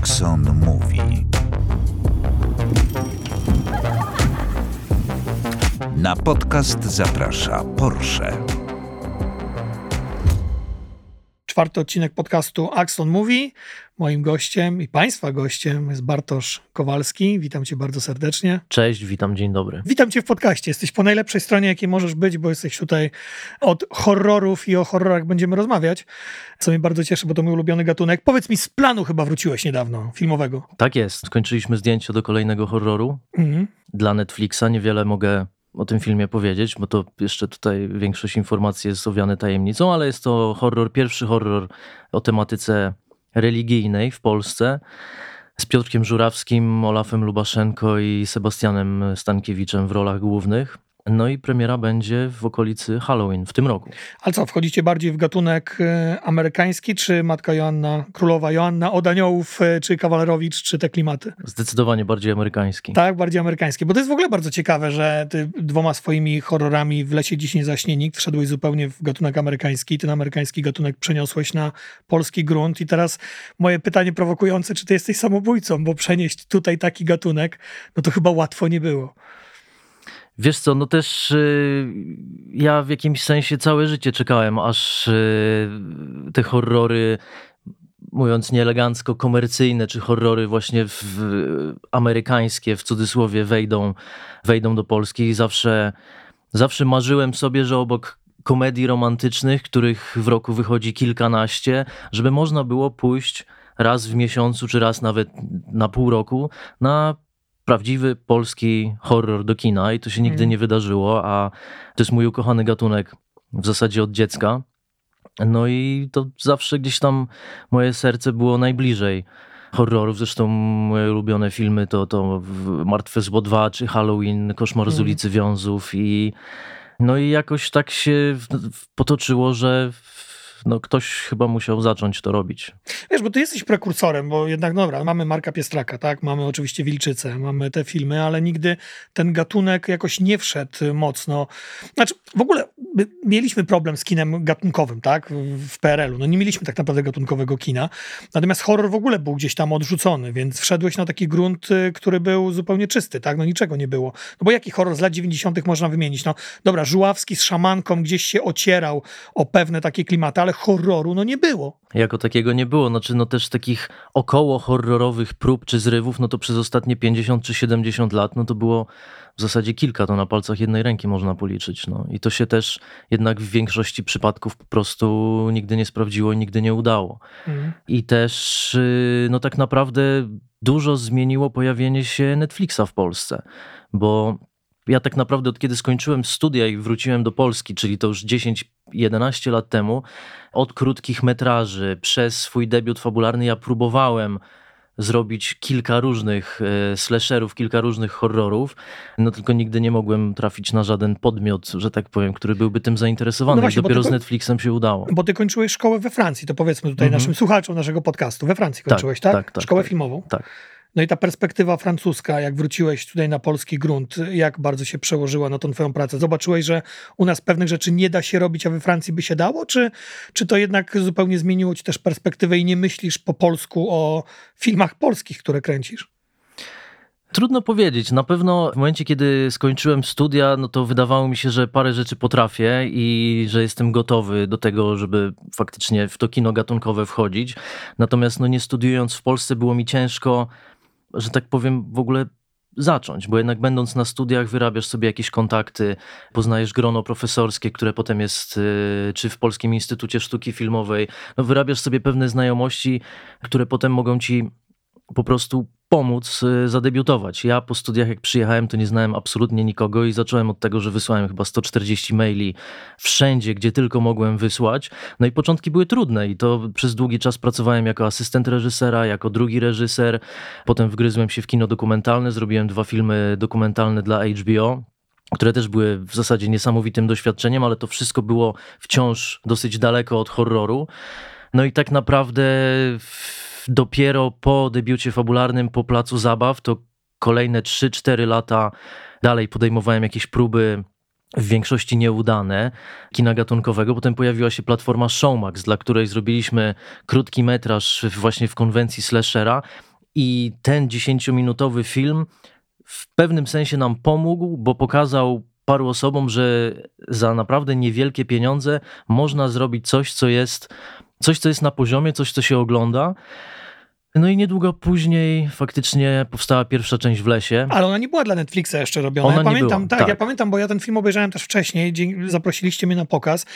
Axon Movie. Na podcast zaprasza Porsche. Czwarty odcinek podcastu Axon Mówi. Moim gościem i Państwa gościem jest Bartosz Kowalski. Witam Cię bardzo serdecznie. Cześć, witam, dzień dobry. Witam Cię w podcaście. Jesteś po najlepszej stronie, jakiej możesz być, bo jesteś tutaj od horrorów i o horrorach będziemy rozmawiać, co mnie bardzo cieszy, bo to mój ulubiony gatunek. Powiedz mi, z planu chyba wróciłeś niedawno, filmowego. Tak jest. Skończyliśmy zdjęcie do kolejnego horroru Mhm. dla Netflixa. Niewiele mogę o tym filmie powiedzieć, bo to jeszcze tutaj większość informacji jest owiane tajemnicą, ale jest to horror, pierwszy horror o tematyce religijnej w Polsce z Piotrkiem Żurawskim, Olafem Lubaszenko i Sebastianem Stankiewiczem w rolach głównych. No i premiera będzie w okolicy Halloween w tym roku. Ale co, wchodzicie bardziej w gatunek e, amerykański, czy Matka Joanna, Królowa Joanna od Aniołów, e, czy Kawalerowicz, czy te klimaty? Zdecydowanie bardziej amerykański. Tak, bardziej amerykańskie. Bo to jest w ogóle bardzo ciekawe, że ty dwoma swoimi horrorami w lesie dziś nie zaśnie nikt wszedłeś zupełnie w gatunek amerykański. Ten amerykański gatunek przeniosłeś na polski grunt. I teraz moje pytanie prowokujące, czy ty jesteś samobójcą, bo przenieść tutaj taki gatunek, no to chyba łatwo nie było. Wiesz co, no też y, ja w jakimś sensie całe życie czekałem, aż y, te horrory, mówiąc nieelegancko, komercyjne, czy horrory właśnie w, amerykańskie, w cudzysłowie, wejdą, wejdą do Polski. I zawsze, zawsze marzyłem sobie, że obok komedii romantycznych, których w roku wychodzi kilkanaście, żeby można było pójść raz w miesiącu, czy raz nawet na pół roku na prawdziwy polski horror do kina i to się nigdy Mm. nie wydarzyło, a to jest mój ukochany gatunek w zasadzie od dziecka. No i to zawsze gdzieś tam moje serce było najbliżej horrorów. Zresztą moje ulubione filmy to, to Martwe Zło 2 czy Halloween, Koszmar z Mhm. ulicy Wiązów i no i jakoś tak się potoczyło, że no ktoś chyba musiał zacząć to robić. Wiesz, bo ty jesteś prekursorem, bo jednak, dobra, mamy Marka Piestraka, tak? Mamy oczywiście Wilczycę, mamy te filmy, ale nigdy ten gatunek jakoś nie wszedł mocno. Znaczy, w ogóle mieliśmy problem z kinem gatunkowym, tak? W PRL-u. No nie mieliśmy tak naprawdę gatunkowego kina. Natomiast horror w ogóle był gdzieś tam odrzucony, więc wszedłeś na taki grunt, y, który był zupełnie czysty, tak? No niczego nie było. No bo jaki horror z lat 90. można wymienić? No dobra, Żuławski z szamanką gdzieś się ocierał o pewne takie klimaty, ale horroru no nie było. Jako takiego nie było. Znaczy, no też takich około horrorowych prób czy zrywów, no to przez ostatnie 50 czy 70 lat, no to było w zasadzie kilka, to na palcach jednej ręki można policzyć. No. I to się też jednak w większości przypadków po prostu nigdy nie sprawdziło i nigdy nie udało. Mhm. I też, y, no tak naprawdę dużo zmieniło pojawienie się Netflixa w Polsce, bo ja tak naprawdę od kiedy skończyłem studia i wróciłem do Polski, czyli to już 10-11 lat temu, od krótkich metraży przez swój debiut fabularny ja próbowałem zrobić kilka różnych e, slasherów, kilka różnych horrorów, no tylko nigdy nie mogłem trafić na żaden podmiot, że tak powiem, który byłby tym zainteresowany. No właśnie, dopiero tylko- z Netflixem się udało. Bo ty kończyłeś szkołę we Francji, to powiedzmy tutaj Mhm. naszym słuchaczom naszego podcastu. We Francji kończyłeś, tak? tak, tak, Szkołę tak. filmową. Tak. No i ta perspektywa francuska, jak wróciłeś tutaj na polski grunt, jak bardzo się przełożyła na tą twoją pracę? Zobaczyłeś, że u nas pewnych rzeczy nie da się robić, a we Francji by się dało? Czy, czy to jednak zupełnie zmieniło ci też perspektywę i nie myślisz po polsku o filmach polskich, które kręcisz? Trudno powiedzieć. Na pewno w momencie, kiedy skończyłem studia, no to wydawało mi się, że parę rzeczy potrafię i że jestem gotowy do tego, żeby faktycznie w to kino gatunkowe wchodzić. Natomiast no nie studiując w Polsce było mi ciężko, że tak powiem, w ogóle zacząć, bo jednak będąc na studiach wyrabiasz sobie jakieś kontakty, poznajesz grono profesorskie, które potem jest y, czy w Polskim Instytucie Sztuki Filmowej, no wyrabiasz sobie pewne znajomości, które potem mogą ci po prostu pomóc y, zadebiutować. Ja po studiach, jak przyjechałem, to nie znałem absolutnie nikogo i zacząłem od tego, że wysłałem chyba 140 maili wszędzie, gdzie tylko mogłem wysłać. No i początki były trudne i to przez długi czas pracowałem jako asystent reżysera, jako drugi reżyser. Potem wgryzłem się w kino dokumentalne, zrobiłem dwa filmy dokumentalne dla HBO które też były w zasadzie niesamowitym doświadczeniem, ale to wszystko było wciąż dosyć daleko od horroru. No i tak naprawdę dopiero po debiucie fabularnym, po placu zabaw, to kolejne 3-4 lata dalej podejmowałem jakieś próby w większości nieudane kina gatunkowego. Potem pojawiła się platforma Showmax, dla której zrobiliśmy krótki metraż właśnie w konwencji slashera I ten 10-minutowy film w pewnym sensie nam pomógł, bo pokazał paru osobom, że za naprawdę niewielkie pieniądze można zrobić coś, co jest, coś, co jest na poziomie, coś, co się ogląda. No i niedługo później faktycznie powstała pierwsza część w lesie. Ale ona nie była dla Netflixa jeszcze robiona. Ona ja nie pamiętam, była, tak, tak. ja pamiętam, bo ja ten film obejrzałem też wcześniej, zaprosiliście mnie na pokaz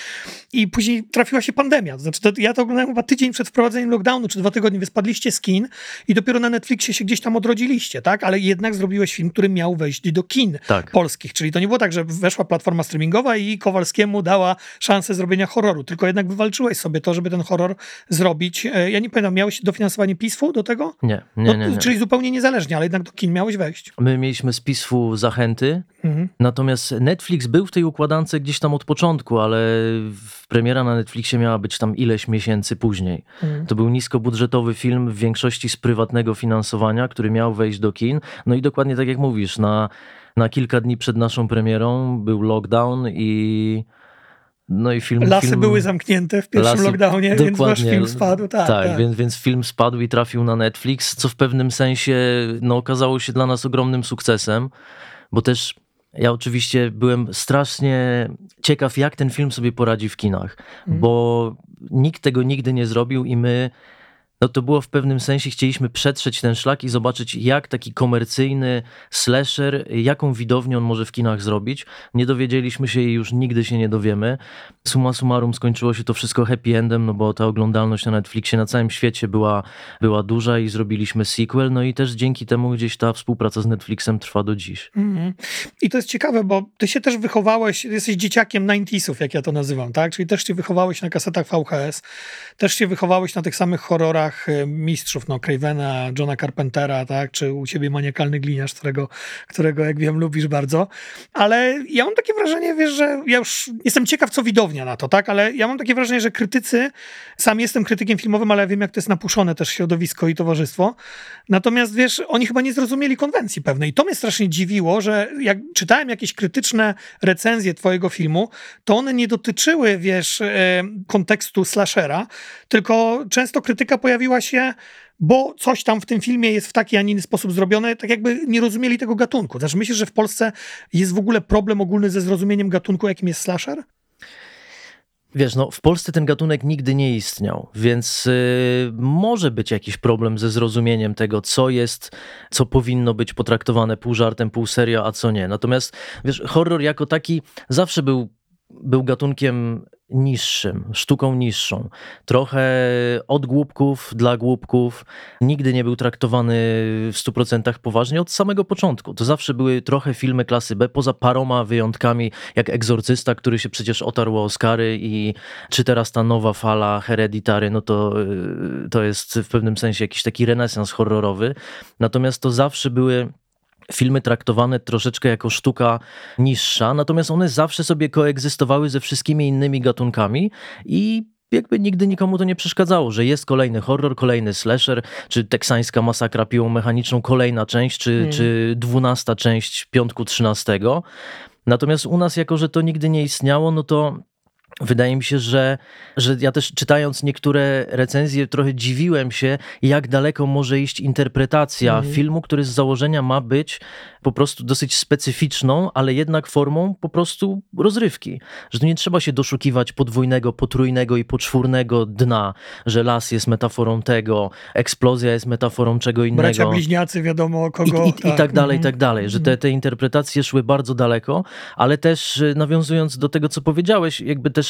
i później trafiła się pandemia. Znaczy, to, ja to oglądałem chyba tydzień przed wprowadzeniem lockdownu, czy dwa tygodnie, wy spadliście z kin i dopiero na Netflixie się gdzieś tam odrodziliście, tak? Ale jednak zrobiłeś film, który miał wejść do kin Tak. polskich, czyli to nie było tak, że weszła platforma streamingowa i Kowalskiemu dała szansę zrobienia horroru, tylko jednak wywalczyłeś sobie to, żeby ten horror zrobić. E, Ja nie pamiętam, miałeś dofinansowanie PISF-u do tego? Nie, No, nie, nie, nie. Czyli zupełnie niezależnie, ale jednak do kin miałeś wejść. My mieliśmy z PISF-u zachęty, Mhm. natomiast Netflix był w tej układance gdzieś tam od początku, ale premiera na Netflixie miała być tam ileś miesięcy później. Mhm. To był niskobudżetowy film, w większości z prywatnego finansowania, który miał wejść do kin. No i dokładnie tak jak mówisz, na, na kilka dni przed naszą premierą był lockdown i no i film... Lasy film, były zamknięte w pierwszym Lasy- lockdownie, więc wasz film spadł. Tak, Tak, tak. Więc, więc film spadł i trafił na Netflix, co w pewnym sensie no, okazało się dla nas ogromnym sukcesem, bo też ja oczywiście byłem strasznie ciekaw, jak ten film sobie poradzi w kinach, Mhm. bo nikt tego nigdy nie zrobił i my. No to było w pewnym sensie, chcieliśmy przetrzeć ten szlak i zobaczyć, jak taki komercyjny slasher, jaką widownię on może w kinach zrobić. Nie dowiedzieliśmy się i już nigdy się nie dowiemy. Summa summarum skończyło się to wszystko happy endem, no bo ta oglądalność na Netflixie na całym świecie była, była duża i zrobiliśmy sequel, no i też dzięki temu gdzieś ta współpraca z Netflixem trwa do dziś. Mhm. I to jest ciekawe, bo ty się też wychowałeś, jesteś dzieciakiem 90sów, jak ja to nazywam, tak? Czyli też się wychowałeś na kasetach VHS, też się wychowałeś na tych samych horrorach e, mistrzów, no Cravena, Johna Carpentera, tak? Czy u ciebie maniakalny gliniarz, którego, którego jak wiem lubisz bardzo. Ale ja mam takie wrażenie, wiesz, że ja już jestem ciekaw, co widownia na to, tak? Ale ja mam takie wrażenie, że krytycy, sam jestem krytykiem filmowym, ale ja wiem, jak to jest napuszone też środowisko i towarzystwo. Natomiast wiesz, oni chyba nie zrozumieli konwencji pewnej. I to mnie strasznie dziwiło, że jak czytałem jakieś krytyczne recenzje twojego filmu, to one nie dotyczyły, wiesz, e, kontekstu slashera, tylko często krytyka pojawiła się bo coś tam w tym filmie jest w taki, a nie inny sposób zrobione, tak jakby nie rozumieli tego gatunku. Znaczy myślisz, że w Polsce jest w ogóle problem ogólny ze zrozumieniem gatunku, jakim jest slasher? Wiesz, no w Polsce ten gatunek nigdy nie istniał, więc y, może być jakiś problem ze zrozumieniem tego, co jest, co powinno być potraktowane pół żartem, pół serio, a co nie. Natomiast wiesz, horror jako taki zawsze był, był gatunkiem niższym, sztuką niższą. Trochę od głupków dla głupków. Nigdy nie był traktowany w 100% poważnie od samego początku. To zawsze były trochę filmy klasy B, poza paroma wyjątkami, jak Egzorcysta, który się przecież otarł o Oscary i czy teraz ta nowa fala Hereditary, no to, y, to jest w pewnym sensie jakiś taki renesans horrorowy. Natomiast to zawsze były filmy traktowane troszeczkę jako sztuka niższa, natomiast one zawsze sobie koegzystowały ze wszystkimi innymi gatunkami i jakby nigdy nikomu to nie przeszkadzało, że jest kolejny horror, kolejny slasher, czy teksańska masakra piłą mechaniczną, kolejna część, czy, Mm. czy dwunasta część piątku trzynastego. Natomiast u nas, jako że to nigdy nie istniało, no to Wydaje mi się, że, że ja też czytając niektóre recenzje trochę dziwiłem się, jak daleko może iść interpretacja Mhm. filmu, który z założenia ma być po prostu dosyć specyficzną, ale jednak formą po prostu rozrywki. Że tu nie trzeba się doszukiwać podwójnego, potrójnego i poczwórnego dna, że las jest metaforą tego, eksplozja jest metaforą czego innego. Bracia bliźniacy, wiadomo kogo. I, i, I tak dalej, i mhm. tak dalej, że te, te interpretacje szły bardzo daleko, ale też y, nawiązując do tego, co powiedziałeś, jakby też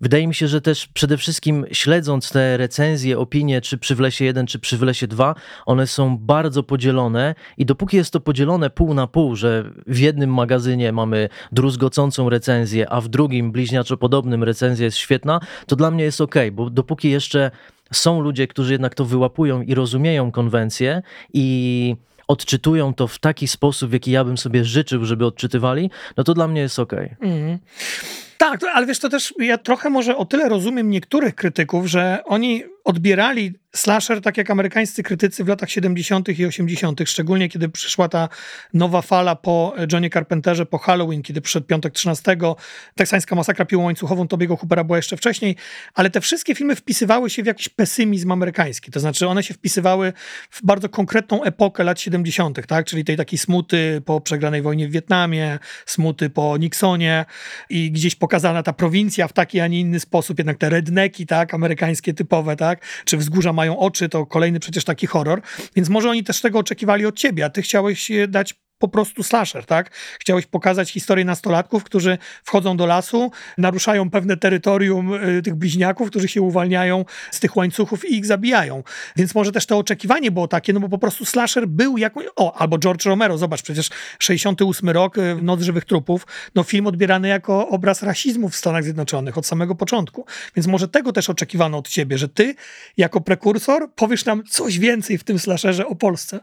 wydaje mi się, że też przede wszystkim śledząc te recenzje, opinie, czy przy Wlesie 1, czy przy Wlesie 2, one są bardzo podzielone i dopóki jest to podzielone pół na pół, że w jednym magazynie mamy druzgocącą recenzję, a w drugim bliźniaczo podobnym recenzja jest świetna, to dla mnie jest ok, bo dopóki jeszcze są ludzie, którzy jednak to wyłapują i rozumieją konwencję i odczytują to w taki sposób, w jaki ja bym sobie życzył, żeby odczytywali, no to dla mnie jest okej. Mhm. Tak, ale wiesz, to też ja trochę może o tyle rozumiem niektórych krytyków, że oni odbierali slasher tak jak amerykańscy krytycy w latach 70. i 80., szczególnie kiedy przyszła ta nowa fala po Johnie Carpenterze, po Halloween, kiedy przyszedł Piątek 13, Teksańska masakra piłą łańcuchową Tobiego Hoopera była jeszcze wcześniej, ale te wszystkie filmy wpisywały się w jakiś pesymizm amerykański, to znaczy one się wpisywały w bardzo konkretną epokę lat 70., tak? czyli tej takiej smuty po przegranej wojnie w Wietnamie, smuty po Nixonie i gdzieś pokazana ta prowincja w taki, a nie inny sposób, jednak te redneki, tak, amerykańskie typowe, tak, czy wzgórza mają oczy, to kolejny przecież taki horror, więc może oni też tego oczekiwali od ciebie, a ty chciałeś dać po prostu slasher, tak? Chciałeś pokazać historię nastolatków, którzy wchodzą do lasu, naruszają pewne terytorium y, tych bliźniaków, którzy się uwalniają z tych łańcuchów i ich zabijają. Więc może też to oczekiwanie było takie, no bo po prostu slasher był jakąś... O, albo George Romero, zobacz, przecież 68 rok, y, Noc Żywych Trupów, no film odbierany jako obraz rasizmu w Stanach Zjednoczonych od samego początku. Więc może tego też oczekiwano od ciebie, że ty jako prekursor powiesz nam coś więcej w tym slasherze o Polsce.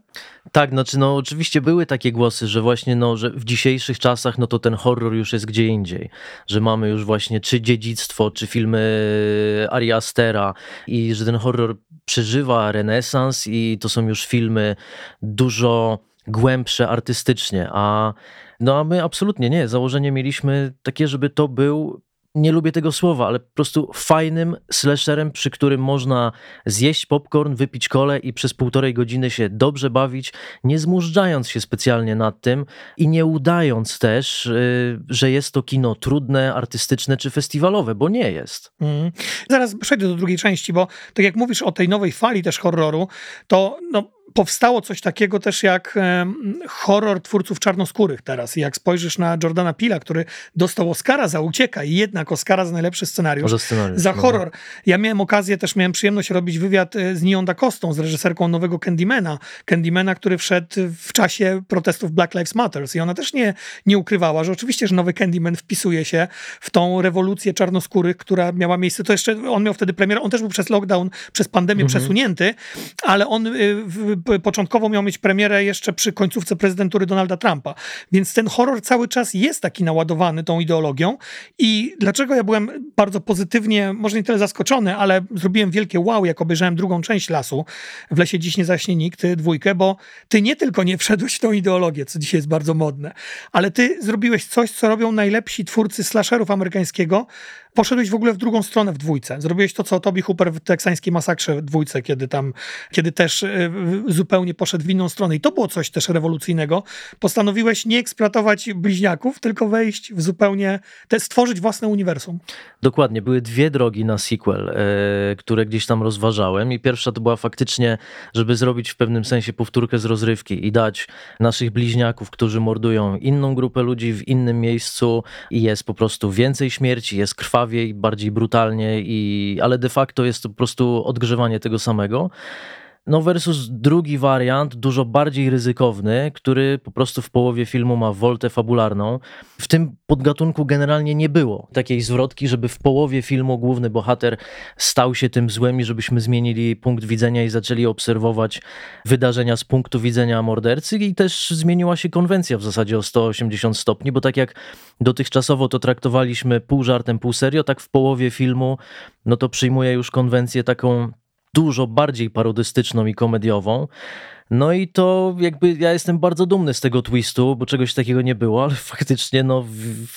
Tak, znaczy no oczywiście były takie głosy, głosy, że właśnie no, że w dzisiejszych czasach no to ten horror już jest gdzie indziej, że mamy już właśnie czy dziedzictwo, czy filmy Ari Astera i że ten horror przeżywa renesans i to są już filmy dużo głębsze artystycznie, a no a my absolutnie nie. Założenie mieliśmy takie, żeby to był nie lubię tego słowa, ale po prostu fajnym slasherem, przy którym można zjeść popcorn, wypić kole i przez półtorej godziny się dobrze bawić, nie zmużdżając się specjalnie nad tym i nie udając też, yy, że jest to kino trudne, artystyczne czy festiwalowe, bo nie jest. Mm. Zaraz przejdę do drugiej części, bo tak jak mówisz o tej nowej fali też horroru, to no, powstało coś takiego też jak horror twórców czarnoskórych teraz. Jak spojrzysz na Jordana Pila, który dostał Oscara za Ucieka i jednak Oscara za najlepszy scenariusz, za, scenariusz, za no. horror. Ja miałem okazję, też miałem przyjemność robić wywiad e, z Nią Da Costą, z reżyserką nowego Candymana. Candymana, który wszedł w czasie protestów Black Lives Matter. I ona też nie, nie ukrywała, że oczywiście, że nowy Candyman wpisuje się w tą rewolucję czarnoskórych, która miała miejsce. To jeszcze, on miał wtedy premierę, on też był przez lockdown, przez pandemię mhm. przesunięty, ale on y, w, początkowo miał mieć premierę jeszcze przy końcówce prezydentury Donalda Trumpa. Więc ten horror cały czas jest taki naładowany tą ideologią. I dlaczego ja byłem bardzo pozytywnie, może nie tyle zaskoczony, ale zrobiłem wielkie wow, jak obejrzałem drugą część lasu. W lesie dziś nie zaśnie nikt, dwójkę, bo ty nie tylko nie wszedłeś w tą ideologię, co dzisiaj jest bardzo modne, ale ty zrobiłeś coś, co robią najlepsi twórcy slasherów amerykańskiego, poszedłeś w ogóle w drugą stronę w dwójce. Zrobiłeś to, co Tobi Hooper w teksańskiej masakrze w dwójce, kiedy tam, kiedy też y, zupełnie poszedł w inną stronę. I to było coś też rewolucyjnego. Postanowiłeś nie eksploatować bliźniaków, tylko wejść w zupełnie, te, stworzyć własne uniwersum. Dokładnie. Były dwie drogi na sequel, e, które gdzieś tam rozważałem. I pierwsza to była faktycznie, żeby zrobić w pewnym sensie powtórkę z rozrywki i dać naszych bliźniaków, którzy mordują inną grupę ludzi w innym miejscu i jest po prostu więcej śmierci, jest krwawie krwawiej, bardziej brutalnie, i, ale de facto jest to po prostu odgrzewanie tego samego. No versus drugi wariant, dużo bardziej ryzykowny, który po prostu w połowie filmu ma woltę fabularną. W tym podgatunku generalnie nie było takiej zwrotki, żeby w połowie filmu główny bohater stał się tym złem i żebyśmy zmienili punkt widzenia i zaczęli obserwować wydarzenia z punktu widzenia mordercy i też zmieniła się konwencja w zasadzie o 180 stopni, bo tak jak dotychczasowo to traktowaliśmy pół żartem, pół serio, tak w połowie filmu no to przyjmuje już konwencję taką dużo bardziej parodystyczną i komediową. No i to jakby ja jestem bardzo dumny z tego twistu, bo czegoś takiego nie było, ale faktycznie no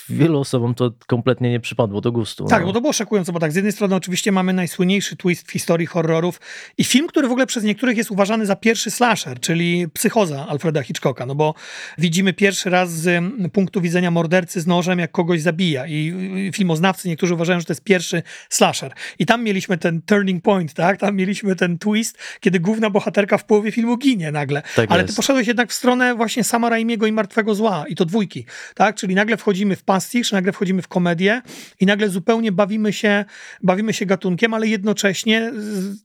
wielu osobom to kompletnie nie przypadło do gustu. Tak, no. bo to było szokujące, bo tak z jednej strony oczywiście mamy najsłynniejszy twist w historii horrorów i film, który w ogóle przez niektórych jest uważany za pierwszy slasher, czyli Psychoza Alfreda Hitchcocka, no bo widzimy pierwszy raz z punktu widzenia mordercy z nożem, jak kogoś zabija i filmoznawcy niektórzy uważają, że to jest pierwszy slasher. I tam mieliśmy ten turning point, tak? Tam mieliśmy ten twist, kiedy główna bohaterka w połowie filmu ginie ginie nagle. Tak Ale jest. ty poszedłeś jednak w stronę właśnie sama Raimiego i Martwego Zła i to dwójki, tak? Czyli nagle wchodzimy w pastisz, nagle wchodzimy w komedię i nagle zupełnie bawimy się, bawimy się gatunkiem, ale jednocześnie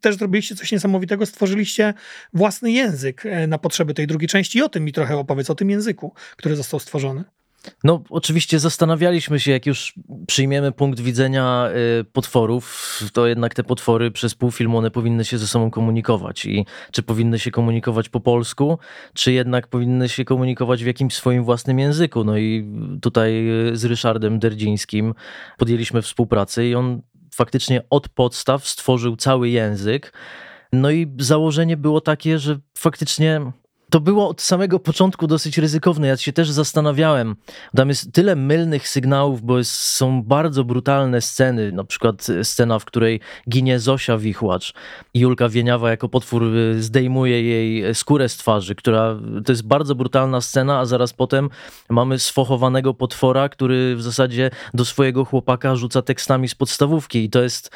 też zrobiliście coś niesamowitego, stworzyliście własny język e, na potrzeby tej drugiej części i o tym mi trochę opowiedz, o tym języku, który został stworzony. No, oczywiście zastanawialiśmy się, jak już przyjmiemy punkt widzenia y, potworów, to jednak te potwory przez pół filmu one powinny się ze sobą komunikować. I czy powinny się komunikować po polsku, czy jednak powinny się komunikować w jakimś swoim własnym języku. No i tutaj y, z Ryszardem Derdzińskim podjęliśmy współpracę i on faktycznie od podstaw stworzył cały język. No i założenie było takie, że faktycznie to było od samego początku dosyć ryzykowne. Ja się też zastanawiałem. Tam jest tyle mylnych sygnałów, bo jest, są bardzo brutalne sceny. Na przykład scena, w której ginie Zosia Wichłacz i Julka Wieniawa jako potwór y, zdejmuje jej skórę z twarzy, która to jest bardzo brutalna scena, a zaraz potem mamy sfochowanego potwora, który w zasadzie do swojego chłopaka rzuca tekstami z podstawówki i to jest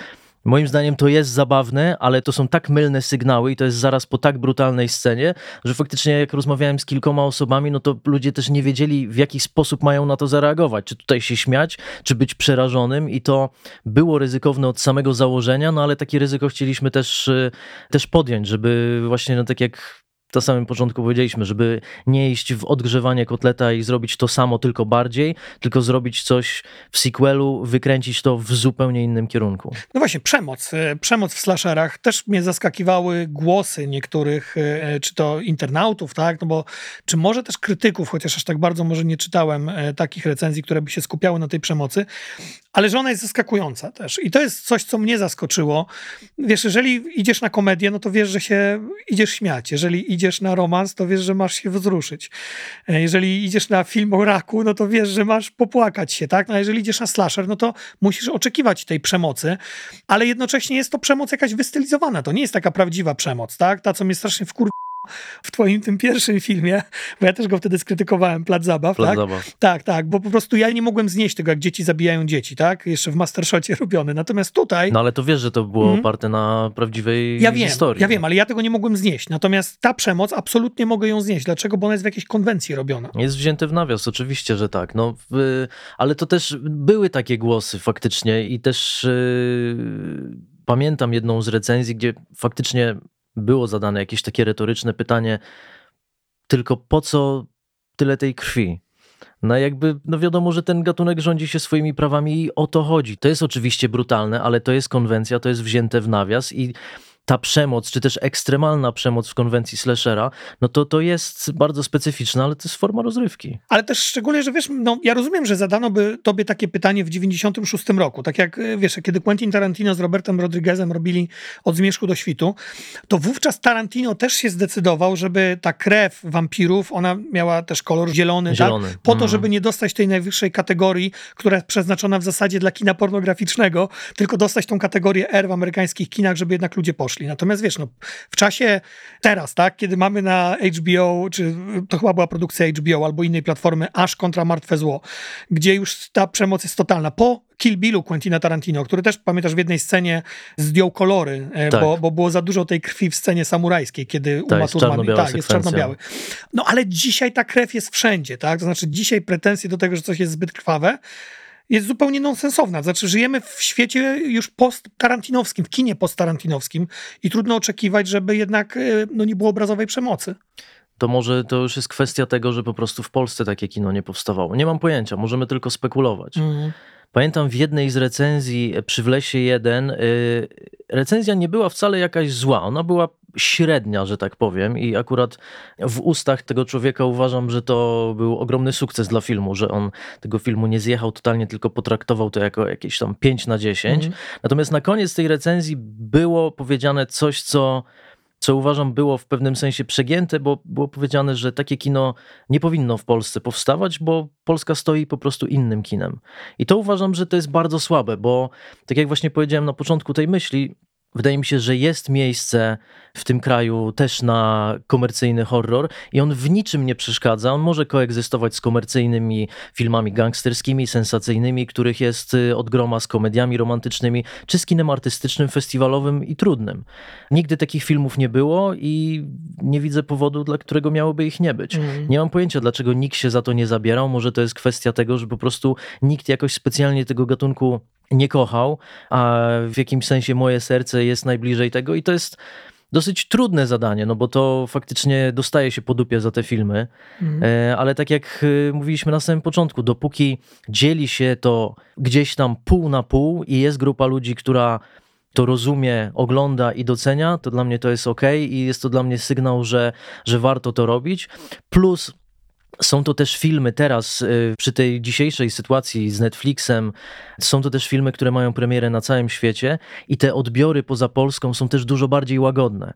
Moim zdaniem to jest zabawne, ale to są tak mylne sygnały i to jest zaraz po tak brutalnej scenie, że faktycznie jak rozmawiałem z kilkoma osobami, no to ludzie też nie wiedzieli w jaki sposób mają na to zareagować. Czy tutaj się śmiać, czy być przerażonym i to było ryzykowne od samego założenia, no ale takie ryzyko chcieliśmy też, y, też podjąć, żeby właśnie no tak jak na samym początku powiedzieliśmy, żeby nie iść w odgrzewanie kotleta i zrobić to samo, tylko bardziej, tylko zrobić coś w sequelu, wykręcić to w zupełnie innym kierunku. No właśnie, przemoc. E, przemoc w slasherach. Też mnie zaskakiwały głosy niektórych, e, czy to internautów, tak? No bo, czy może też krytyków, chociaż aż tak bardzo może nie czytałem e, takich recenzji, które by się skupiały na tej przemocy, ale że ona jest zaskakująca też. I to jest coś, co mnie zaskoczyło. Wiesz, jeżeli idziesz na komedię, no to wiesz, że się idziesz śmiać. Jeżeli idziesz na romans, to wiesz, że masz się wzruszyć. E, jeżeli idziesz na film o raku, no to wiesz, że masz popłakać się, tak? No, a jeżeli idziesz na slasher, no to musisz oczekiwać tej przemocy, ale jednocześnie jest to przemoc jakaś wystylizowana. To nie jest taka prawdziwa przemoc, tak? Ta, co mnie strasznie wkur w twoim tym pierwszym filmie, bo ja też go wtedy skrytykowałem, Plac Zabaw, Plac tak? Zabaw. Tak, tak, bo po prostu ja nie mogłem znieść tego, jak dzieci zabijają dzieci, tak? Jeszcze w Mastershocie robione. Natomiast tutaj... No ale to wiesz, że to było Mhm. oparte na prawdziwej Ja wiem, historii. ja wiem, ale ja tego nie mogłem znieść. Natomiast ta przemoc, absolutnie mogę ją znieść. Dlaczego? Bo ona jest w jakiejś konwencji robiona. Jest wzięte w nawias, oczywiście, że tak. No, w, ale to też były takie głosy faktycznie i też yy, pamiętam jedną z recenzji, gdzie faktycznie było zadane jakieś takie retoryczne pytanie, tylko po co tyle tej krwi? No jakby, no wiadomo, że ten gatunek rządzi się swoimi prawami i o to chodzi. To jest oczywiście brutalne, ale to jest konwencja, to jest wzięte w nawias i ta przemoc, czy też ekstremalna przemoc w konwencji slashera, no to to jest bardzo specyficzna, ale to jest forma rozrywki. Ale też szczególnie, że wiesz, no ja rozumiem, że zadano by tobie takie pytanie w 96 roku. Tak jak, y, wiesz, kiedy Quentin Tarantino z Robertem Rodriguezem robili Od Zmierzchu do Świtu, to wówczas Tarantino też się zdecydował, żeby ta krew wampirów, ona miała też kolor zielony, Zielony. tak? Po to, Mm. żeby nie dostać tej najwyższej kategorii, która jest przeznaczona w zasadzie dla kina pornograficznego, tylko dostać tą kategorię R w amerykańskich kinach, żeby jednak ludzie poszli. Natomiast wiesz, no, w czasie teraz, tak, kiedy mamy na HBO, czy to chyba była produkcja HBO albo innej platformy, aż kontra Martwe Zło, gdzie już ta przemoc jest totalna. Po Kill Billu Quentina Tarantino, który też, pamiętasz, w jednej scenie zdjął kolory, e, Tak. bo, bo było za dużo tej krwi w scenie samurajskiej, kiedy Tak, Uma Thurman... Tak, jest czarno-biały. No ale dzisiaj ta krew jest wszędzie, tak? To znaczy dzisiaj pretensje do tego, że coś jest zbyt krwawe, jest zupełnie nonsensowna. Znaczy, żyjemy w świecie już post-tarantinowskim, w kinie post-tarantinowskim i trudno oczekiwać, żeby jednak e, no, nie było obrazowej przemocy. To może to już jest kwestia tego, że po prostu w Polsce takie kino nie powstawało. Nie mam pojęcia, możemy tylko spekulować. Mm. Pamiętam w jednej z recenzji przy Wlesie 1, y, recenzja nie była wcale jakaś zła, ona była średnia, że tak powiem i akurat w ustach tego człowieka uważam, że to był ogromny sukces dla filmu, że on tego filmu nie zjechał totalnie, tylko potraktował to jako jakieś tam 5 na 10. Mhm. Natomiast na koniec tej recenzji było powiedziane coś, co co uważam było w pewnym sensie przegięte, bo było powiedziane, że takie kino nie powinno w Polsce powstawać, bo Polska stoi po prostu innym kinem. I to uważam, że to jest bardzo słabe, bo tak jak właśnie powiedziałem na początku tej myśli, wydaje mi się, że jest miejsce w tym kraju też na komercyjny horror i on w niczym nie przeszkadza. On może koegzystować z komercyjnymi filmami gangsterskimi, sensacyjnymi, których jest y, od groma z komediami romantycznymi, czy z kinem artystycznym, festiwalowym i trudnym. Nigdy takich filmów nie było i nie widzę powodu, dla którego miałoby ich nie być. Mhm. Nie mam pojęcia, dlaczego nikt się za to nie zabierał. Może to jest kwestia tego, że po prostu nikt jakoś specjalnie tego gatunku nie kochał, a w jakimś sensie moje serce jest najbliżej tego i to jest dosyć trudne zadanie, no bo to faktycznie dostaje się po dupie za te filmy, Mhm. E, ale tak jak e, mówiliśmy na samym początku, dopóki dzieli się to gdzieś tam pół na pół i jest grupa ludzi, która to rozumie, ogląda i docenia, to dla mnie to jest ok i jest to dla mnie sygnał, że, że warto to robić. Plus Są to też filmy teraz, y, przy tej dzisiejszej sytuacji z Netflixem, są to też filmy, które mają premierę na całym świecie i te odbiory poza Polską są też dużo bardziej łagodne,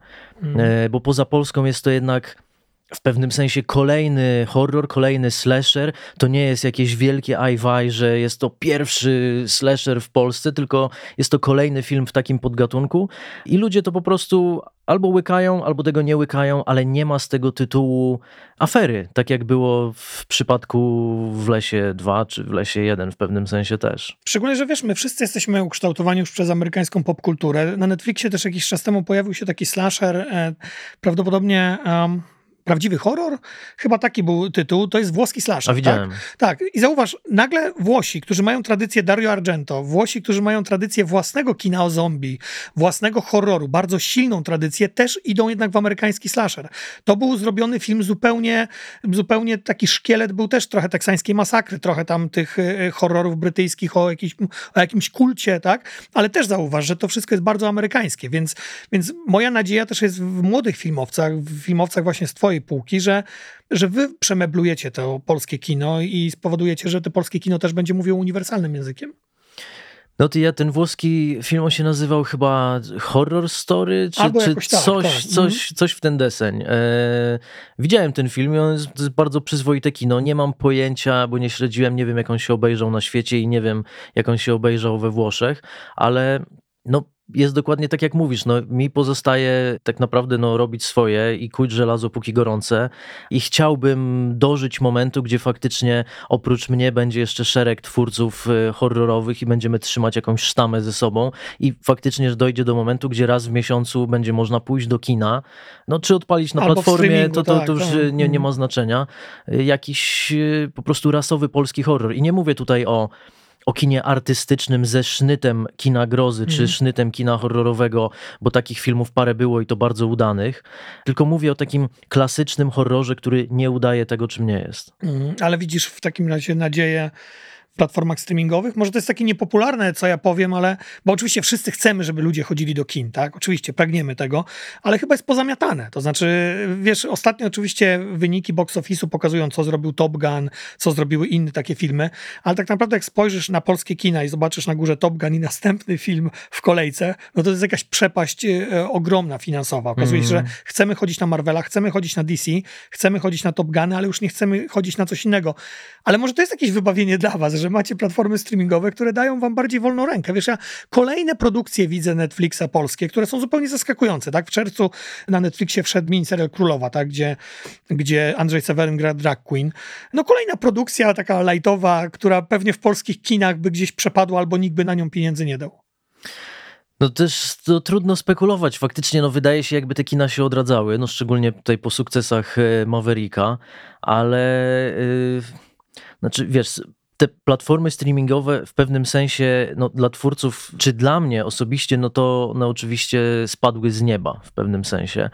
E, bo poza Polską jest to jednak w pewnym sensie kolejny horror, kolejny slasher. To nie jest jakieś wielkie ajwaj, że jest to pierwszy slasher w Polsce, tylko jest to kolejny film w takim podgatunku i ludzie to po prostu albo łykają, albo tego nie łykają, ale nie ma z tego tytułu afery, tak jak było w przypadku w Lesie 2 czy w Lesie 1 w pewnym sensie też. Szczególnie, że wiesz, my wszyscy jesteśmy ukształtowani już przez amerykańską popkulturę. Na Netflixie też jakiś czas temu pojawił się taki slasher, e, prawdopodobnie... Um, Prawdziwy horror? Chyba taki był tytuł. To jest włoski slasher. A widziałem. Tak? tak. I zauważ, nagle Włosi, którzy mają tradycję Dario Argento, Włosi, którzy mają tradycję własnego kina o zombie, własnego horroru, bardzo silną tradycję, też idą jednak w amerykański slasher. To był zrobiony film zupełnie, zupełnie taki szkielet, był też trochę teksańskiej masakry, trochę tam tych e, horrorów brytyjskich o, jakiś, o jakimś kulcie, tak? Ale też zauważ, że to wszystko jest bardzo amerykańskie, więc, więc moja nadzieja też jest w młodych filmowcach, w filmowcach właśnie z twojej półki, że, że wy przemeblujecie to polskie kino i spowodujecie, że to polskie kino też będzie mówiło uniwersalnym językiem. No to ja ten włoski film, on się nazywał chyba Horror Story, czy, czy tak, coś, tak. coś, coś w ten deseń. E, widziałem ten film i on jest, to jest bardzo przyzwoite kino. Nie mam pojęcia, bo nie śledziłem, nie wiem jak on się obejrzał na świecie i nie wiem jak on się obejrzał we Włoszech, ale no jest dokładnie tak, jak mówisz. No, mi pozostaje tak naprawdę no, robić swoje i kuć żelazo póki gorące. I chciałbym dożyć momentu, gdzie faktycznie oprócz mnie będzie jeszcze szereg twórców y, horrorowych i będziemy trzymać jakąś sztamę ze sobą. I faktycznie dojdzie do momentu, gdzie raz w miesiącu będzie można pójść do kina. No, czy odpalić na Albo platformie, to, to, tak, to już tak. y, nie, nie Mhm. ma znaczenia. Y, Jakiś po prostu rasowy polski horror. I nie mówię tutaj o o kinie artystycznym ze sznytem kina grozy, czy Mhm. sznytem kina horrorowego, bo takich filmów parę było i to bardzo udanych. Tylko mówię o takim klasycznym horrorze, który nie udaje tego, czym nie jest. Mhm. Ale widzisz w takim razie nadzieję platformach streamingowych? Może to jest takie niepopularne, co ja powiem, ale bo oczywiście wszyscy chcemy, żeby ludzie chodzili do kin, tak? Oczywiście pragniemy tego, ale chyba jest pozamiatane. To znaczy, wiesz, ostatnio oczywiście wyniki box office'u pokazują, co zrobił Top Gun, co zrobiły inne takie filmy, ale tak naprawdę jak spojrzysz na polskie kina i zobaczysz na górze Top Gun i następny film w kolejce, no to jest jakaś przepaść e, ogromna finansowa. Okazuje się, Mhm. że chcemy chodzić na Marvela, chcemy chodzić na DC, chcemy chodzić na Top Guny, ale już nie chcemy chodzić na coś innego. Ale może to jest jakieś wybawienie dla was, że macie platformy streamingowe, które dają wam bardziej wolną rękę. Wiesz, ja kolejne produkcje widzę Netflixa polskie, które są zupełnie zaskakujące. Tak? W czerwcu na Netflixie wszedł miniserial Królowa, tak? gdzie, gdzie Andrzej Seweryn gra drag queen. No kolejna produkcja taka lightowa, która pewnie w polskich kinach by gdzieś przepadła albo nikt by na nią pieniędzy nie dał. No też to trudno spekulować. Faktycznie no, wydaje się, jakby te kina się odradzały, no szczególnie tutaj po sukcesach e, Mavericka, ale yy, znaczy wiesz, te platformy streamingowe w pewnym sensie no, dla twórców, czy dla mnie osobiście, no to no, oczywiście spadły z nieba w pewnym sensie,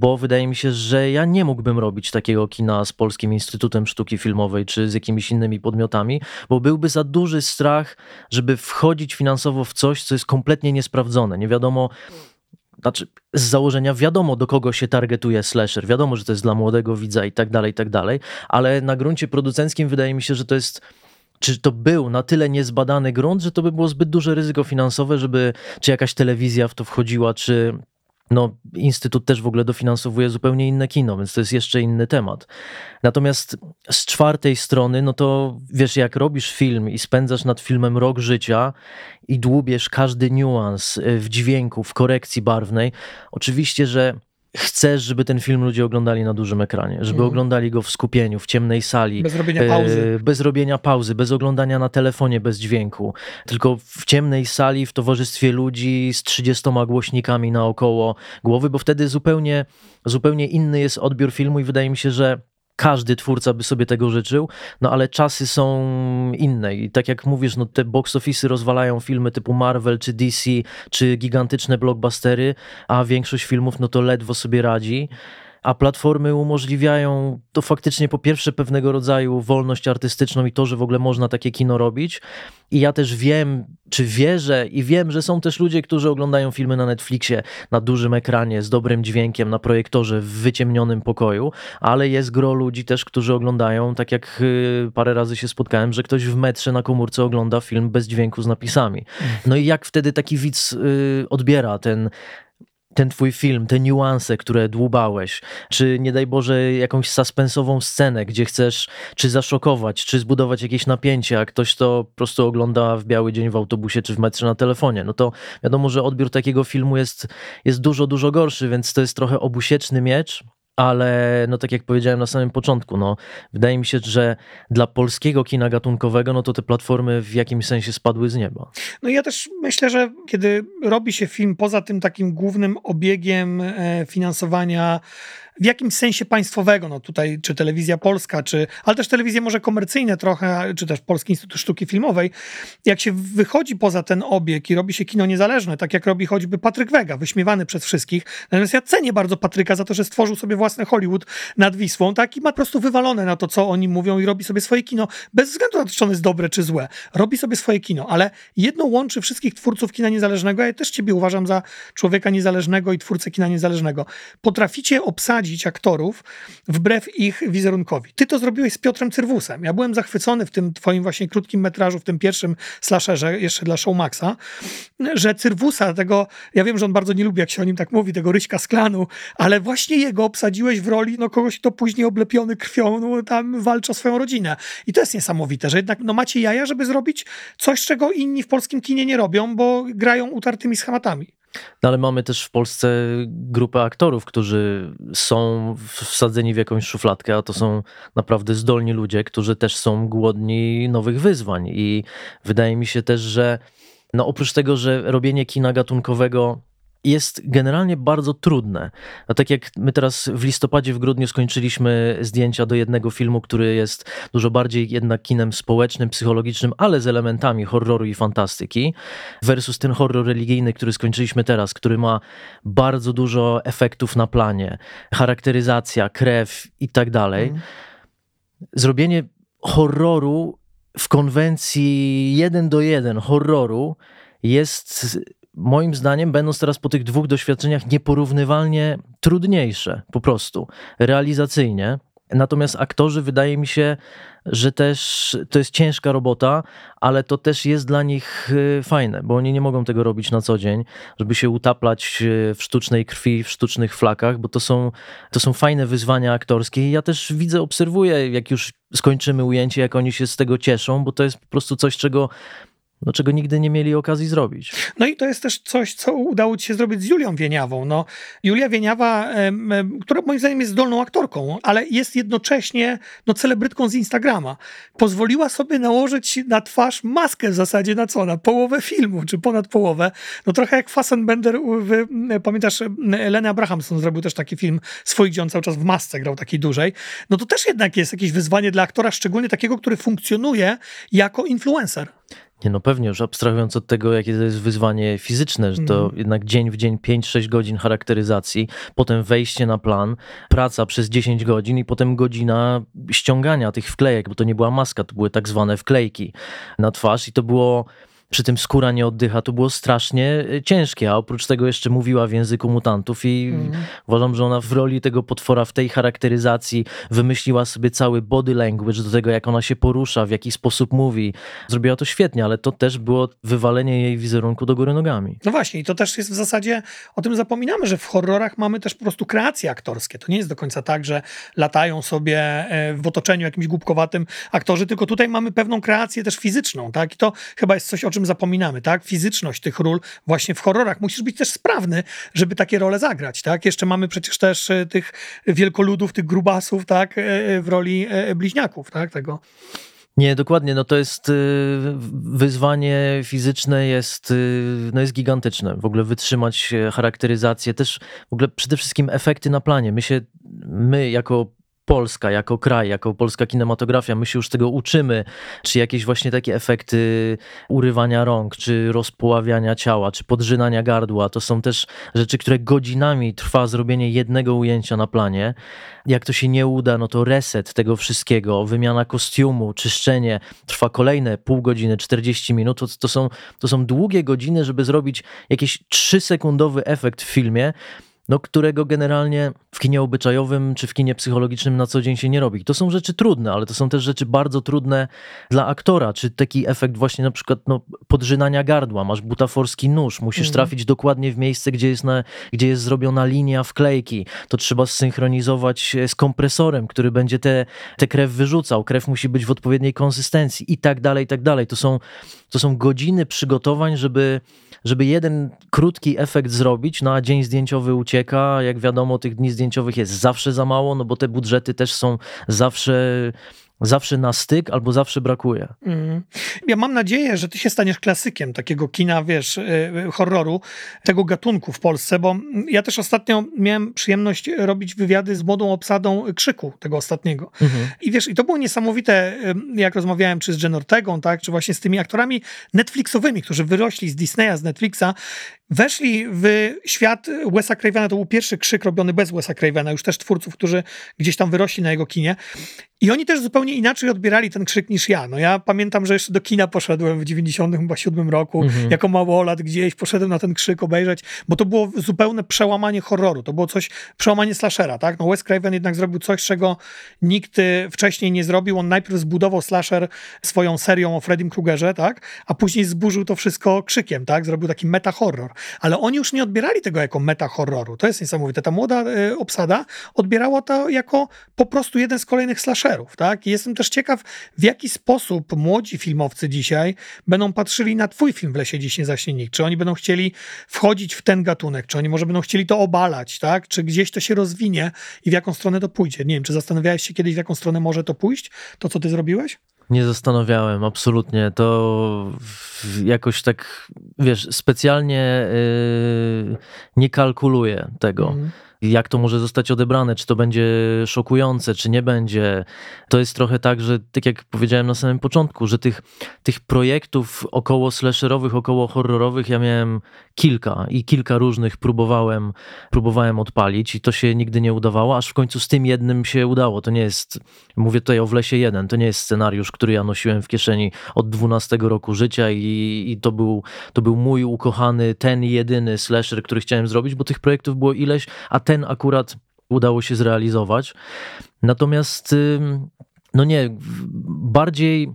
bo wydaje mi się, że ja nie mógłbym robić takiego kina z Polskim Instytutem Sztuki Filmowej, czy z jakimiś innymi podmiotami, bo byłby za duży strach, żeby wchodzić finansowo w coś, co jest kompletnie niesprawdzone. Nie wiadomo, znaczy z założenia wiadomo, do kogo się targetuje slasher, wiadomo, że to jest dla młodego widza i tak dalej, i tak dalej, ale na gruncie producenckim wydaje mi się, że to jest czy to był na tyle niezbadany grunt, że to by było zbyt duże ryzyko finansowe, żeby czy jakaś telewizja w to wchodziła, czy no, Instytut też w ogóle dofinansowuje zupełnie inne kino, więc to jest jeszcze inny temat. Natomiast z czwartej strony, no to wiesz, jak robisz film i spędzasz nad filmem rok życia i dłubiesz każdy niuans y, w dźwięku, w korekcji barwnej, oczywiście, że chcesz, żeby ten film ludzie oglądali na dużym ekranie, żeby Mhm. oglądali go w skupieniu, w ciemnej sali. Bez robienia pauzy. E, Bez robienia pauzy, bez oglądania na telefonie, bez dźwięku. Tylko w ciemnej sali, w towarzystwie ludzi z 30 głośnikami naokoło głowy, bo wtedy zupełnie, zupełnie inny jest odbiór filmu i wydaje mi się, że każdy twórca by sobie tego życzył, no ale czasy są inne i tak jak mówisz, no te box office'y rozwalają filmy typu Marvel czy DC, czy gigantyczne blockbustery, a większość filmów no to ledwo sobie radzi. A platformy umożliwiają to faktycznie po pierwsze pewnego rodzaju wolność artystyczną i to, że w ogóle można takie kino robić. I ja też wiem, czy wierzę i wiem, że są też ludzie, którzy oglądają filmy na Netflixie na dużym ekranie, z dobrym dźwiękiem, na projektorze w wyciemnionym pokoju, ale jest gro ludzi też, którzy oglądają, tak jak y, parę razy się spotkałem, że ktoś w metrze na komórce ogląda film bez dźwięku z napisami. No i jak wtedy taki widz y, odbiera ten ten twój film, te niuanse, które dłubałeś, czy nie daj Boże jakąś suspensową scenę, gdzie chcesz czy zaszokować, czy zbudować jakieś napięcie, a ktoś to po prostu ogląda w biały dzień w autobusie czy w metrze na telefonie, no to wiadomo, że odbiór takiego filmu jest, jest dużo, dużo gorszy, więc to jest trochę obusieczny miecz, ale no tak jak powiedziałem na samym początku, no wydaje mi się, że dla polskiego kina gatunkowego, no to te platformy w jakimś sensie spadły z nieba. No ja też myślę, że kiedy robi się film poza tym takim głównym obiegiem e, finansowania w jakimś sensie państwowego, no tutaj czy telewizja polska, czy, ale też telewizje może komercyjne trochę, czy też Polski Instytut Sztuki Filmowej, jak się wychodzi poza ten obieg i robi się kino niezależne, tak jak robi choćby Patryk Wega, wyśmiewany przez wszystkich. Natomiast ja cenię bardzo Patryka za to, że stworzył sobie własny Hollywood nad Wisłą, tak, i ma po prostu wywalone na to, co oni mówią i robi sobie swoje kino, bez względu na to, czy ono jest dobre, czy złe. Robi sobie swoje kino, ale jedno łączy wszystkich twórców kina niezależnego, ja też ciebie uważam za człowieka niezależnego i twórcę kina niezależnego. Potraficie obsadzić aktorów wbrew ich wizerunkowi. Ty to zrobiłeś z Piotrem Cyrwusem. Ja byłem zachwycony w tym twoim właśnie krótkim metrażu, w tym pierwszym slasherze, jeszcze dla Showmaxa, że Cyrwusa, tego, ja wiem, że on bardzo nie lubi, jak się o nim tak mówi, tego Ryśka z klanu, ale właśnie jego obsadziłeś w roli no, kogoś, kto później oblepiony krwią no, tam walczy o swoją rodzinę. I to jest niesamowite, że jednak no, macie jaja, żeby zrobić coś, czego inni w polskim kinie nie robią, bo grają utartymi schematami. No ale mamy też w Polsce grupę aktorów, którzy są wsadzeni w jakąś szufladkę, a to są naprawdę zdolni ludzie, którzy też są głodni nowych wyzwań. I wydaje mi się też, że no oprócz tego, że robienie kina gatunkowego jest generalnie bardzo trudne. No tak jak my teraz w listopadzie, w grudniu skończyliśmy zdjęcia do jednego filmu, który jest dużo bardziej jednak kinem społecznym, psychologicznym, ale z elementami horroru i fantastyki, versus ten horror religijny, który skończyliśmy teraz, który ma bardzo dużo efektów na planie, charakteryzacja, krew i tak dalej. Mm. Zrobienie horroru w konwencji jeden do jeden horroru jest moim zdaniem, będąc teraz po tych dwóch doświadczeniach, nieporównywalnie trudniejsze po prostu realizacyjnie. Natomiast aktorzy wydaje mi się, że też to jest ciężka robota, ale to też jest dla nich y, fajne, bo oni nie mogą tego robić na co dzień, żeby się utaplać y, w sztucznej krwi, w sztucznych flakach, bo to są, to są fajne wyzwania aktorskie. I ja też widzę, obserwuję, jak już skończymy ujęcie, jak oni się z tego cieszą, bo to jest po prostu coś, czego no, czego nigdy nie mieli okazji zrobić. No i to jest też coś, co udało ci się zrobić z Julią Wieniawą. No, Julia Wieniawa, która moim zdaniem jest zdolną aktorką, ale jest jednocześnie no, celebrytką z Instagrama. Pozwoliła sobie nałożyć na twarz maskę w zasadzie na co? Na połowę filmu, czy ponad połowę. No trochę jak Fassbender, pamiętasz, Lenny Abrahamson zrobił też taki film swój, gdzie on cały czas w masce grał takiej dużej. No to też jednak jest jakieś wyzwanie dla aktora, szczególnie takiego, który funkcjonuje jako influencer. Nie no pewnie, już abstrahując od tego, jakie to jest wyzwanie fizyczne, że to mm. jednak dzień w dzień 5-6 godzin charakteryzacji, potem wejście na plan, praca przez 10 godzin i potem godzina ściągania tych wklejek, bo to nie była maska, to były tak zwane wklejki na twarz i to było przy tym skóra nie oddycha, to było strasznie e, ciężkie, a oprócz tego jeszcze mówiła w języku mutantów i mm. uważam, że ona w roli tego potwora, w tej charakteryzacji wymyśliła sobie cały body language do tego, jak ona się porusza, w jaki sposób mówi. Zrobiła to świetnie, ale to też było wywalenie jej wizerunku do góry nogami. No właśnie i to też jest w zasadzie, o tym zapominamy, że w horrorach mamy też po prostu kreacje aktorskie. To nie jest do końca tak, że latają sobie e, w otoczeniu jakimś głupkowatym aktorzy, tylko tutaj mamy pewną kreację też fizyczną, tak? I to chyba jest coś, o czym czym zapominamy, tak? Fizyczność tych ról właśnie w horrorach. Musisz być też sprawny, żeby takie role zagrać, tak? Jeszcze mamy przecież też e, tych wielkoludów, tych grubasów, tak? E, e, w roli bliźniaków, tak? Tego. Nie, dokładnie. No to jest wyzwanie fizyczne jest, no jest gigantyczne. W ogóle wytrzymać charakteryzację, też w ogóle przede wszystkim efekty na planie. My się, my jako Polska, jako kraj, jako polska kinematografia, my się już tego uczymy, czy jakieś właśnie takie efekty urywania rąk, czy rozpoławiania ciała, czy podrzynania gardła, to są też rzeczy, które godzinami trwa zrobienie jednego ujęcia na planie. Jak to się nie uda, no to reset tego wszystkiego, wymiana kostiumu, czyszczenie, trwa kolejne pół godziny, 40 minut, to, to, są, to są długie godziny, żeby zrobić jakiś 3-sekundowy efekt w filmie, no, którego generalnie w kinie obyczajowym czy w kinie psychologicznym na co dzień się nie robi. To są rzeczy trudne, ale to są też rzeczy bardzo trudne dla aktora, czy taki efekt właśnie na przykład no, podrzynania gardła, masz butaforski nóż, musisz Mhm. trafić dokładnie w miejsce, gdzie jest, na, gdzie jest zrobiona linia wklejki, to trzeba zsynchronizować z kompresorem, który będzie tę te, te krew wyrzucał, krew musi być w odpowiedniej konsystencji i tak dalej, i tak dalej. To są, to są godziny przygotowań, żeby, żeby jeden krótki efekt zrobić, no a dzień zdjęciowy ucieka. Jak wiadomo, tych dni zdjęciowych jest zawsze za mało, no bo te budżety też są zawsze, zawsze na styk albo zawsze brakuje. Mhm. Ja mam nadzieję, że ty się staniesz klasykiem takiego kina, wiesz, y, y, horroru, tego gatunku w Polsce, bo ja też ostatnio miałem przyjemność robić wywiady z młodą obsadą Krzyku, tego ostatniego. Mhm. I wiesz, i to było niesamowite, jak rozmawiałem czy z Jen Ortegą, tak, czy właśnie z tymi aktorami Netflixowymi, którzy wyrośli z Disneya, z Netflixa, weszli w świat Wesa Cravena, to był pierwszy krzyk robiony bez Wesa Cravena, już też twórców, którzy gdzieś tam wyrośli na jego kinie. I oni też zupełnie inaczej odbierali ten krzyk niż ja. No ja pamiętam, że jeszcze do kina poszedłem w 97 roku, Mhm. jako małolat gdzieś, poszedłem na ten krzyk obejrzeć, bo to było zupełne przełamanie horroru, to było coś, przełamanie slashera, tak? No Wes Craven jednak zrobił coś, czego nikt y, wcześniej nie zrobił. On najpierw zbudował slasher swoją serią o Freddym Krugerze, tak? A później zburzył to wszystko krzykiem, tak? Zrobił taki meta-horror. Ale oni już nie odbierali tego jako meta-horroru. To jest niesamowite. Ta młoda y, obsada odbierała to jako po prostu jeden z kolejnych slasherów, tak? I jestem też ciekaw, w jaki sposób młodzi filmowcy dzisiaj będą patrzyli na twój film w lesie dziś nie zaśnie nikt. Czy oni będą chcieli wchodzić w ten gatunek, czy oni może będą chcieli to obalać, tak? Czy gdzieś to się rozwinie i w jaką stronę to pójdzie. Nie wiem, czy zastanawiałeś się kiedyś, w jaką stronę może to pójść, to co ty zrobiłeś? Nie zastanawiałem, absolutnie. To jakoś tak, wiesz, specjalnie yy, nie kalkuluję tego. Mhm. Jak to może zostać odebrane, czy to będzie szokujące, czy nie będzie. To jest trochę tak, że tak jak powiedziałem na samym początku, że tych, tych projektów około slasherowych, około horrorowych ja miałem kilka i kilka różnych próbowałem, próbowałem odpalić i to się nigdy nie udawało, aż w końcu z tym jednym się udało. To nie jest, mówię tutaj o Wlesie 1, to nie jest scenariusz, który ja nosiłem w kieszeni od 12 roku życia i, i to, był, to był mój ukochany, ten jedyny slasher, który chciałem zrobić, bo tych projektów było ileś, a ten akurat udało się zrealizować. Natomiast, no nie, bardziej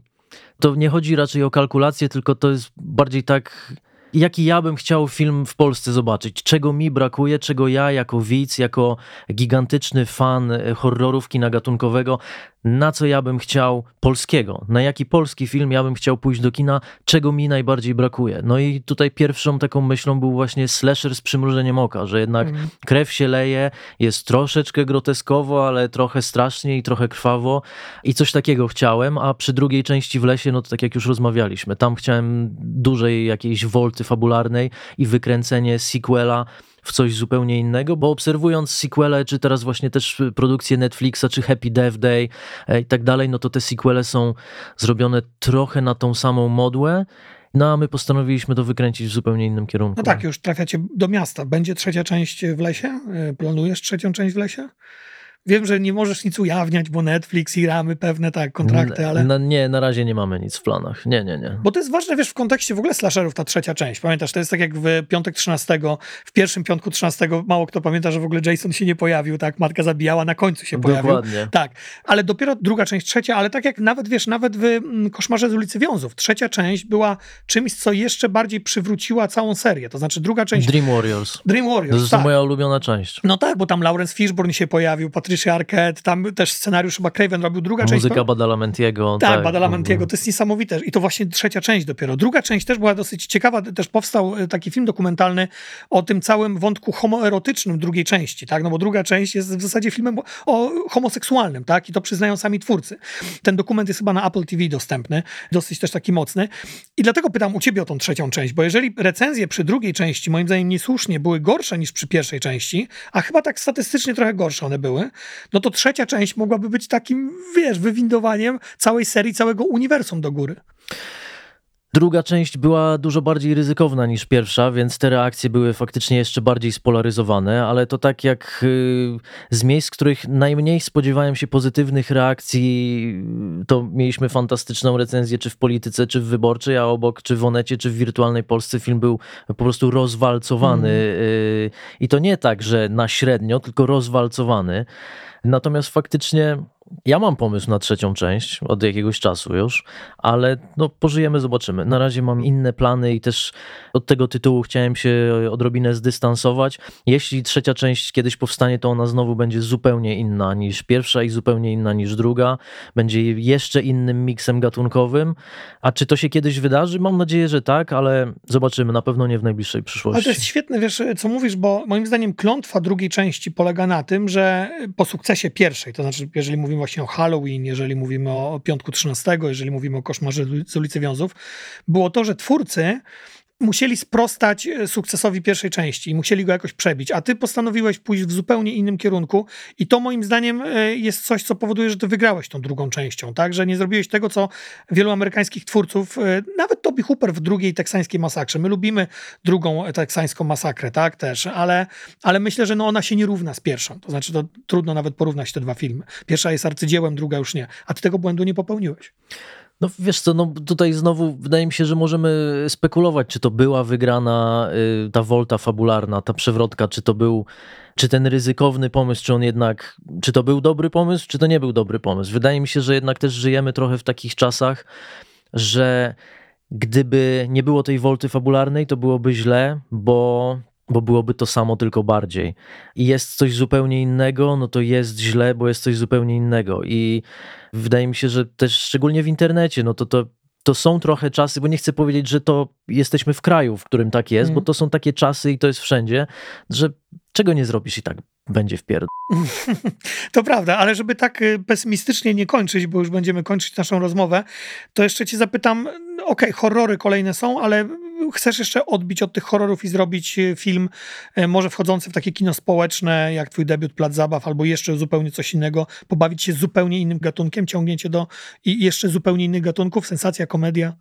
to nie chodzi raczej o kalkulację, tylko to jest bardziej tak, jaki ja bym chciał film w Polsce zobaczyć, czego mi brakuje, czego ja jako widz, jako gigantyczny fan e, horrorów kina gatunkowego, na co ja bym chciał polskiego, na jaki polski film ja bym chciał pójść do kina, czego mi najbardziej brakuje. No i tutaj pierwszą taką myślą był właśnie slasher z przymrużeniem oka, że jednak Mhm. krew się leje, jest troszeczkę groteskowo, ale trochę strasznie i trochę krwawo i coś takiego chciałem, a przy drugiej części w lesie, no to tak jak już rozmawialiśmy, tam chciałem dużej jakiejś wolty fabularnej i wykręcenie sequela w coś zupełnie innego, bo obserwując sequele, czy teraz właśnie też produkcje Netflixa, czy Happy Death Day e, i tak dalej, no to te sequele są zrobione trochę na tą samą modłę, no a my postanowiliśmy to wykręcić w zupełnie innym kierunku. No tak, już trafiacie do miasta. Będzie trzecia część w lesie? Y, Planujesz trzecią część w lesie? Wiem, że nie możesz nic ujawniać, bo Netflix i ramy pewne, tak, kontrakty, ale... Nie, na razie nie mamy nic w planach. Nie, nie, nie. Bo to jest ważne, wiesz, w kontekście w ogóle slasherów ta trzecia część. Pamiętasz, to jest tak jak w piątek 13, w pierwszym piątku 13 mało kto pamięta, że w ogóle Jason się nie pojawił, tak, matka zabijała, na końcu się pojawił. Dokładnie. Tak, ale dopiero druga część, trzecia, ale tak jak nawet, wiesz, nawet w mm, Koszmarze z ulicy Wiązów, trzecia część była czymś, co jeszcze bardziej przywróciła całą serię. To znaczy druga część Dream Warriors. Dream To Warriors, jest tak. moja ulubiona część. No tak, bo tam Lawrence Fishburne się pojawił, Patricia Arquette, tam też scenariusz chyba Craven robił druga część. Muzyka Badalamentiego. Tak, Badalamentiego, to jest niesamowite. I to właśnie trzecia część dopiero. Druga część też była dosyć ciekawa, też powstał e, taki film dokumentalny o tym całym wątku homoerotycznym drugiej części, tak? No bo druga część jest w zasadzie filmem o homoseksualnym, tak? I to przyznają sami twórcy. Ten dokument jest chyba na Apple TV dostępny, dosyć też taki mocny. I dlatego pytam u ciebie o tą trzecią część, bo jeżeli recenzje przy drugiej części, moim zdaniem niesłusznie, były gorsze niż przy pierwszej części, a chyba tak statystycznie trochę gorsze one były, no to trzecia część mogłaby być takim, wiesz, wywindowaniem całej serii, całego uniwersum do góry. Druga część była dużo bardziej ryzykowna niż pierwsza, więc te reakcje były faktycznie jeszcze bardziej spolaryzowane, ale to tak jak y, z miejsc, których najmniej spodziewałem się pozytywnych reakcji, to mieliśmy fantastyczną recenzję, czy w polityce, czy w wyborczej, a obok, czy w Onecie, czy w wirtualnej Polsce film był po prostu rozwalcowany. Mm. I to nie tak, że na średnio, tylko rozwalcowany. Natomiast faktycznie ja mam pomysł na trzecią część od jakiegoś czasu już, ale no pożyjemy, zobaczymy. Na razie mam inne plany i też od tego tytułu chciałem się odrobinę zdystansować. Jeśli trzecia część kiedyś powstanie, to ona znowu będzie zupełnie inna niż pierwsza i zupełnie inna niż druga. Będzie jeszcze innym miksem gatunkowym. A czy to się kiedyś wydarzy? Mam nadzieję, że tak, ale zobaczymy. Na pewno nie w najbliższej przyszłości. Ale to jest świetne, wiesz, co mówisz, bo moim zdaniem klątwa drugiej części polega na tym, że po sukcesie pierwszej, to znaczy jeżeli mówimy właśnie o Halloween, jeżeli mówimy o Piątku 13, jeżeli mówimy o Koszmarze z ulicy Wiązów, było to, że twórcy musieli sprostać e, sukcesowi pierwszej części i musieli go jakoś przebić, a ty postanowiłeś pójść w zupełnie innym kierunku i to moim zdaniem e, jest coś, co powoduje, że ty wygrałeś tą drugą częścią, tak? Że nie zrobiłeś tego, co wielu amerykańskich twórców, e, nawet Toby Hooper w drugiej teksańskiej masakrze. My lubimy drugą teksańską masakrę, tak? Też, ale, ale myślę, że no ona się nie równa z pierwszą. To znaczy, to trudno nawet porównać te dwa filmy. Pierwsza jest arcydziełem, druga już nie. A ty tego błędu nie popełniłeś. No wiesz co, no tutaj znowu wydaje mi się, że możemy spekulować, czy to była wygrana y, ta wolta fabularna, ta przewrotka, czy to był, czy ten ryzykowny pomysł, czy on jednak, czy to był dobry pomysł, czy to nie był dobry pomysł. Wydaje mi się, że jednak też żyjemy trochę w takich czasach, że gdyby nie było tej wolty fabularnej, to byłoby źle, bo bo byłoby to samo, tylko bardziej. I jest coś zupełnie innego, no to jest źle, bo jest coś zupełnie innego. I wydaje mi się, że też szczególnie w internecie, no to to to są trochę czasy, bo nie chcę powiedzieć, że to jesteśmy w kraju, w którym tak jest, mm. bo to są takie czasy i to jest wszędzie, że czego nie zrobisz i tak będzie w pierd... To prawda, ale żeby tak y, pesymistycznie nie kończyć, bo już będziemy kończyć naszą rozmowę, to jeszcze cię zapytam, okej, okay, horrory kolejne są, ale chcesz jeszcze odbić od tych horrorów i zrobić y, film y, może wchodzący w takie kino społeczne, jak twój debiut Plac Zabaw, albo jeszcze zupełnie coś innego, pobawić się zupełnie innym gatunkiem, ciągnięcie do i jeszcze zupełnie innych gatunków, sensacja, komedia?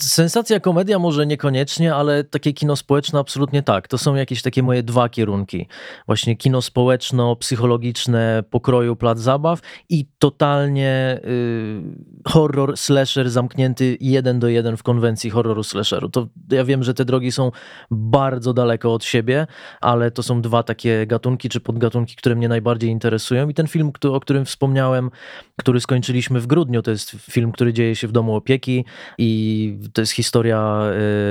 Sensacja komedia może niekoniecznie, ale takie kino społeczne absolutnie tak. To są jakieś takie moje dwa kierunki. Właśnie kino społeczno-psychologiczne pokroju plac zabaw i totalnie y, horror slasher zamknięty jeden do jeden w konwencji horroru slasheru. To ja wiem, że te drogi są bardzo daleko od siebie, ale to są dwa takie gatunki czy podgatunki, które mnie najbardziej interesują i ten film, o którym wspomniałem, który skończyliśmy w grudniu, to jest film, który dzieje się w domu opieki i to jest historia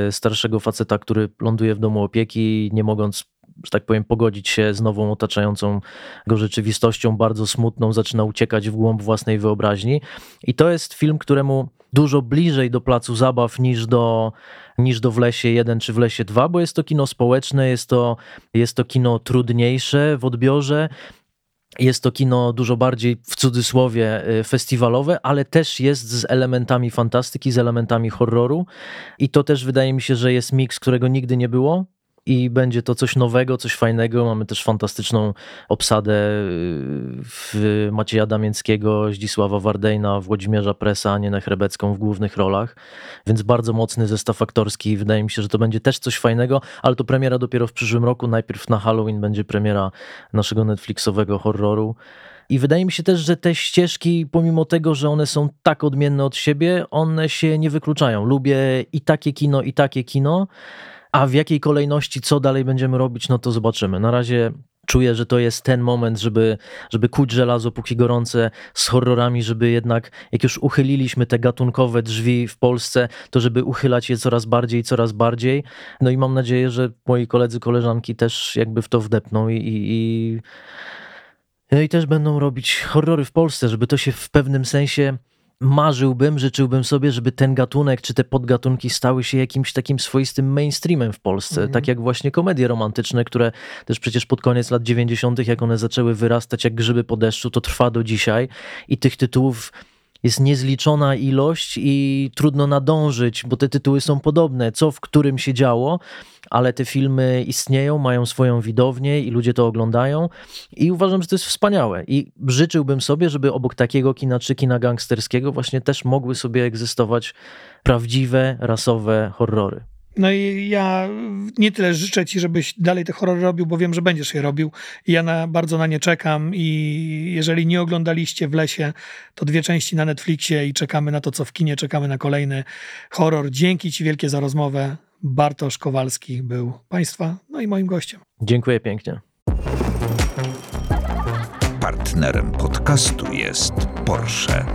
y, starszego faceta, który ląduje w domu opieki, nie mogąc że tak powiem, pogodzić się z nową otaczającą go rzeczywistością, bardzo smutną, zaczyna uciekać w głąb własnej wyobraźni. I to jest film, któremu dużo bliżej do placu zabaw niż do, niż do w lesie 1 czy w lesie 2, bo jest to kino społeczne, jest to, jest to kino trudniejsze w odbiorze, jest to kino dużo bardziej w cudzysłowie y, festiwalowe, ale też jest z elementami fantastyki, z elementami horroru. I to też wydaje mi się, że jest miks, którego nigdy nie było i będzie to coś nowego, coś fajnego. Mamy też fantastyczną obsadę y, w Macieja Damięckiego, Zdzisława Wardejna, Włodzimierza Presa, Anienę Hrebecką w głównych rolach, więc bardzo mocny zestaw aktorski. Wydaje mi się, że to będzie też coś fajnego, ale to premiera dopiero w przyszłym roku. Najpierw na Halloween będzie premiera naszego Netflixowego horroru. I wydaje mi się też, że te ścieżki, pomimo tego, że one są tak odmienne od siebie, one się nie wykluczają. Lubię i takie kino, i takie kino. A w jakiej kolejności, co dalej będziemy robić, no to zobaczymy. Na razie czuję, że to jest ten moment, żeby, żeby kuć żelazo póki gorące z horrorami, żeby jednak, jak już uchyliliśmy te gatunkowe drzwi w Polsce, to żeby uchylać je coraz bardziej, coraz bardziej. No i mam nadzieję, że moi koledzy, koleżanki też jakby w to wdepną i, i, i, no i też będą robić horrory w Polsce, żeby to się w pewnym sensie marzyłbym, życzyłbym sobie, żeby ten gatunek czy te podgatunki stały się jakimś takim swoistym mainstreamem w Polsce. Mm. Tak jak właśnie komedie romantyczne, które też przecież pod koniec lat 90., jak one zaczęły wyrastać jak grzyby po deszczu, to trwa do dzisiaj i tych tytułów jest niezliczona ilość i trudno nadążyć, bo te tytuły są podobne, co w którym się działo, ale te filmy istnieją, mają swoją widownię i ludzie to oglądają i uważam, że to jest wspaniałe i życzyłbym sobie, żeby obok takiego kina czy kina gangsterskiego właśnie też mogły sobie egzystować prawdziwe, rasowe horrory. No i ja nie tyle życzę ci, żebyś dalej te horrory robił, bo wiem, że będziesz je robił. I ja na, bardzo na nie czekam i jeżeli nie oglądaliście w lesie, to dwie części na Netflixie i czekamy na to, co w kinie, czekamy na kolejny horror. Dzięki ci wielkie za rozmowę. Bartosz Kowalski był Państwa, no i moim gościem. Dziękuję pięknie. Partnerem podcastu jest Porsche.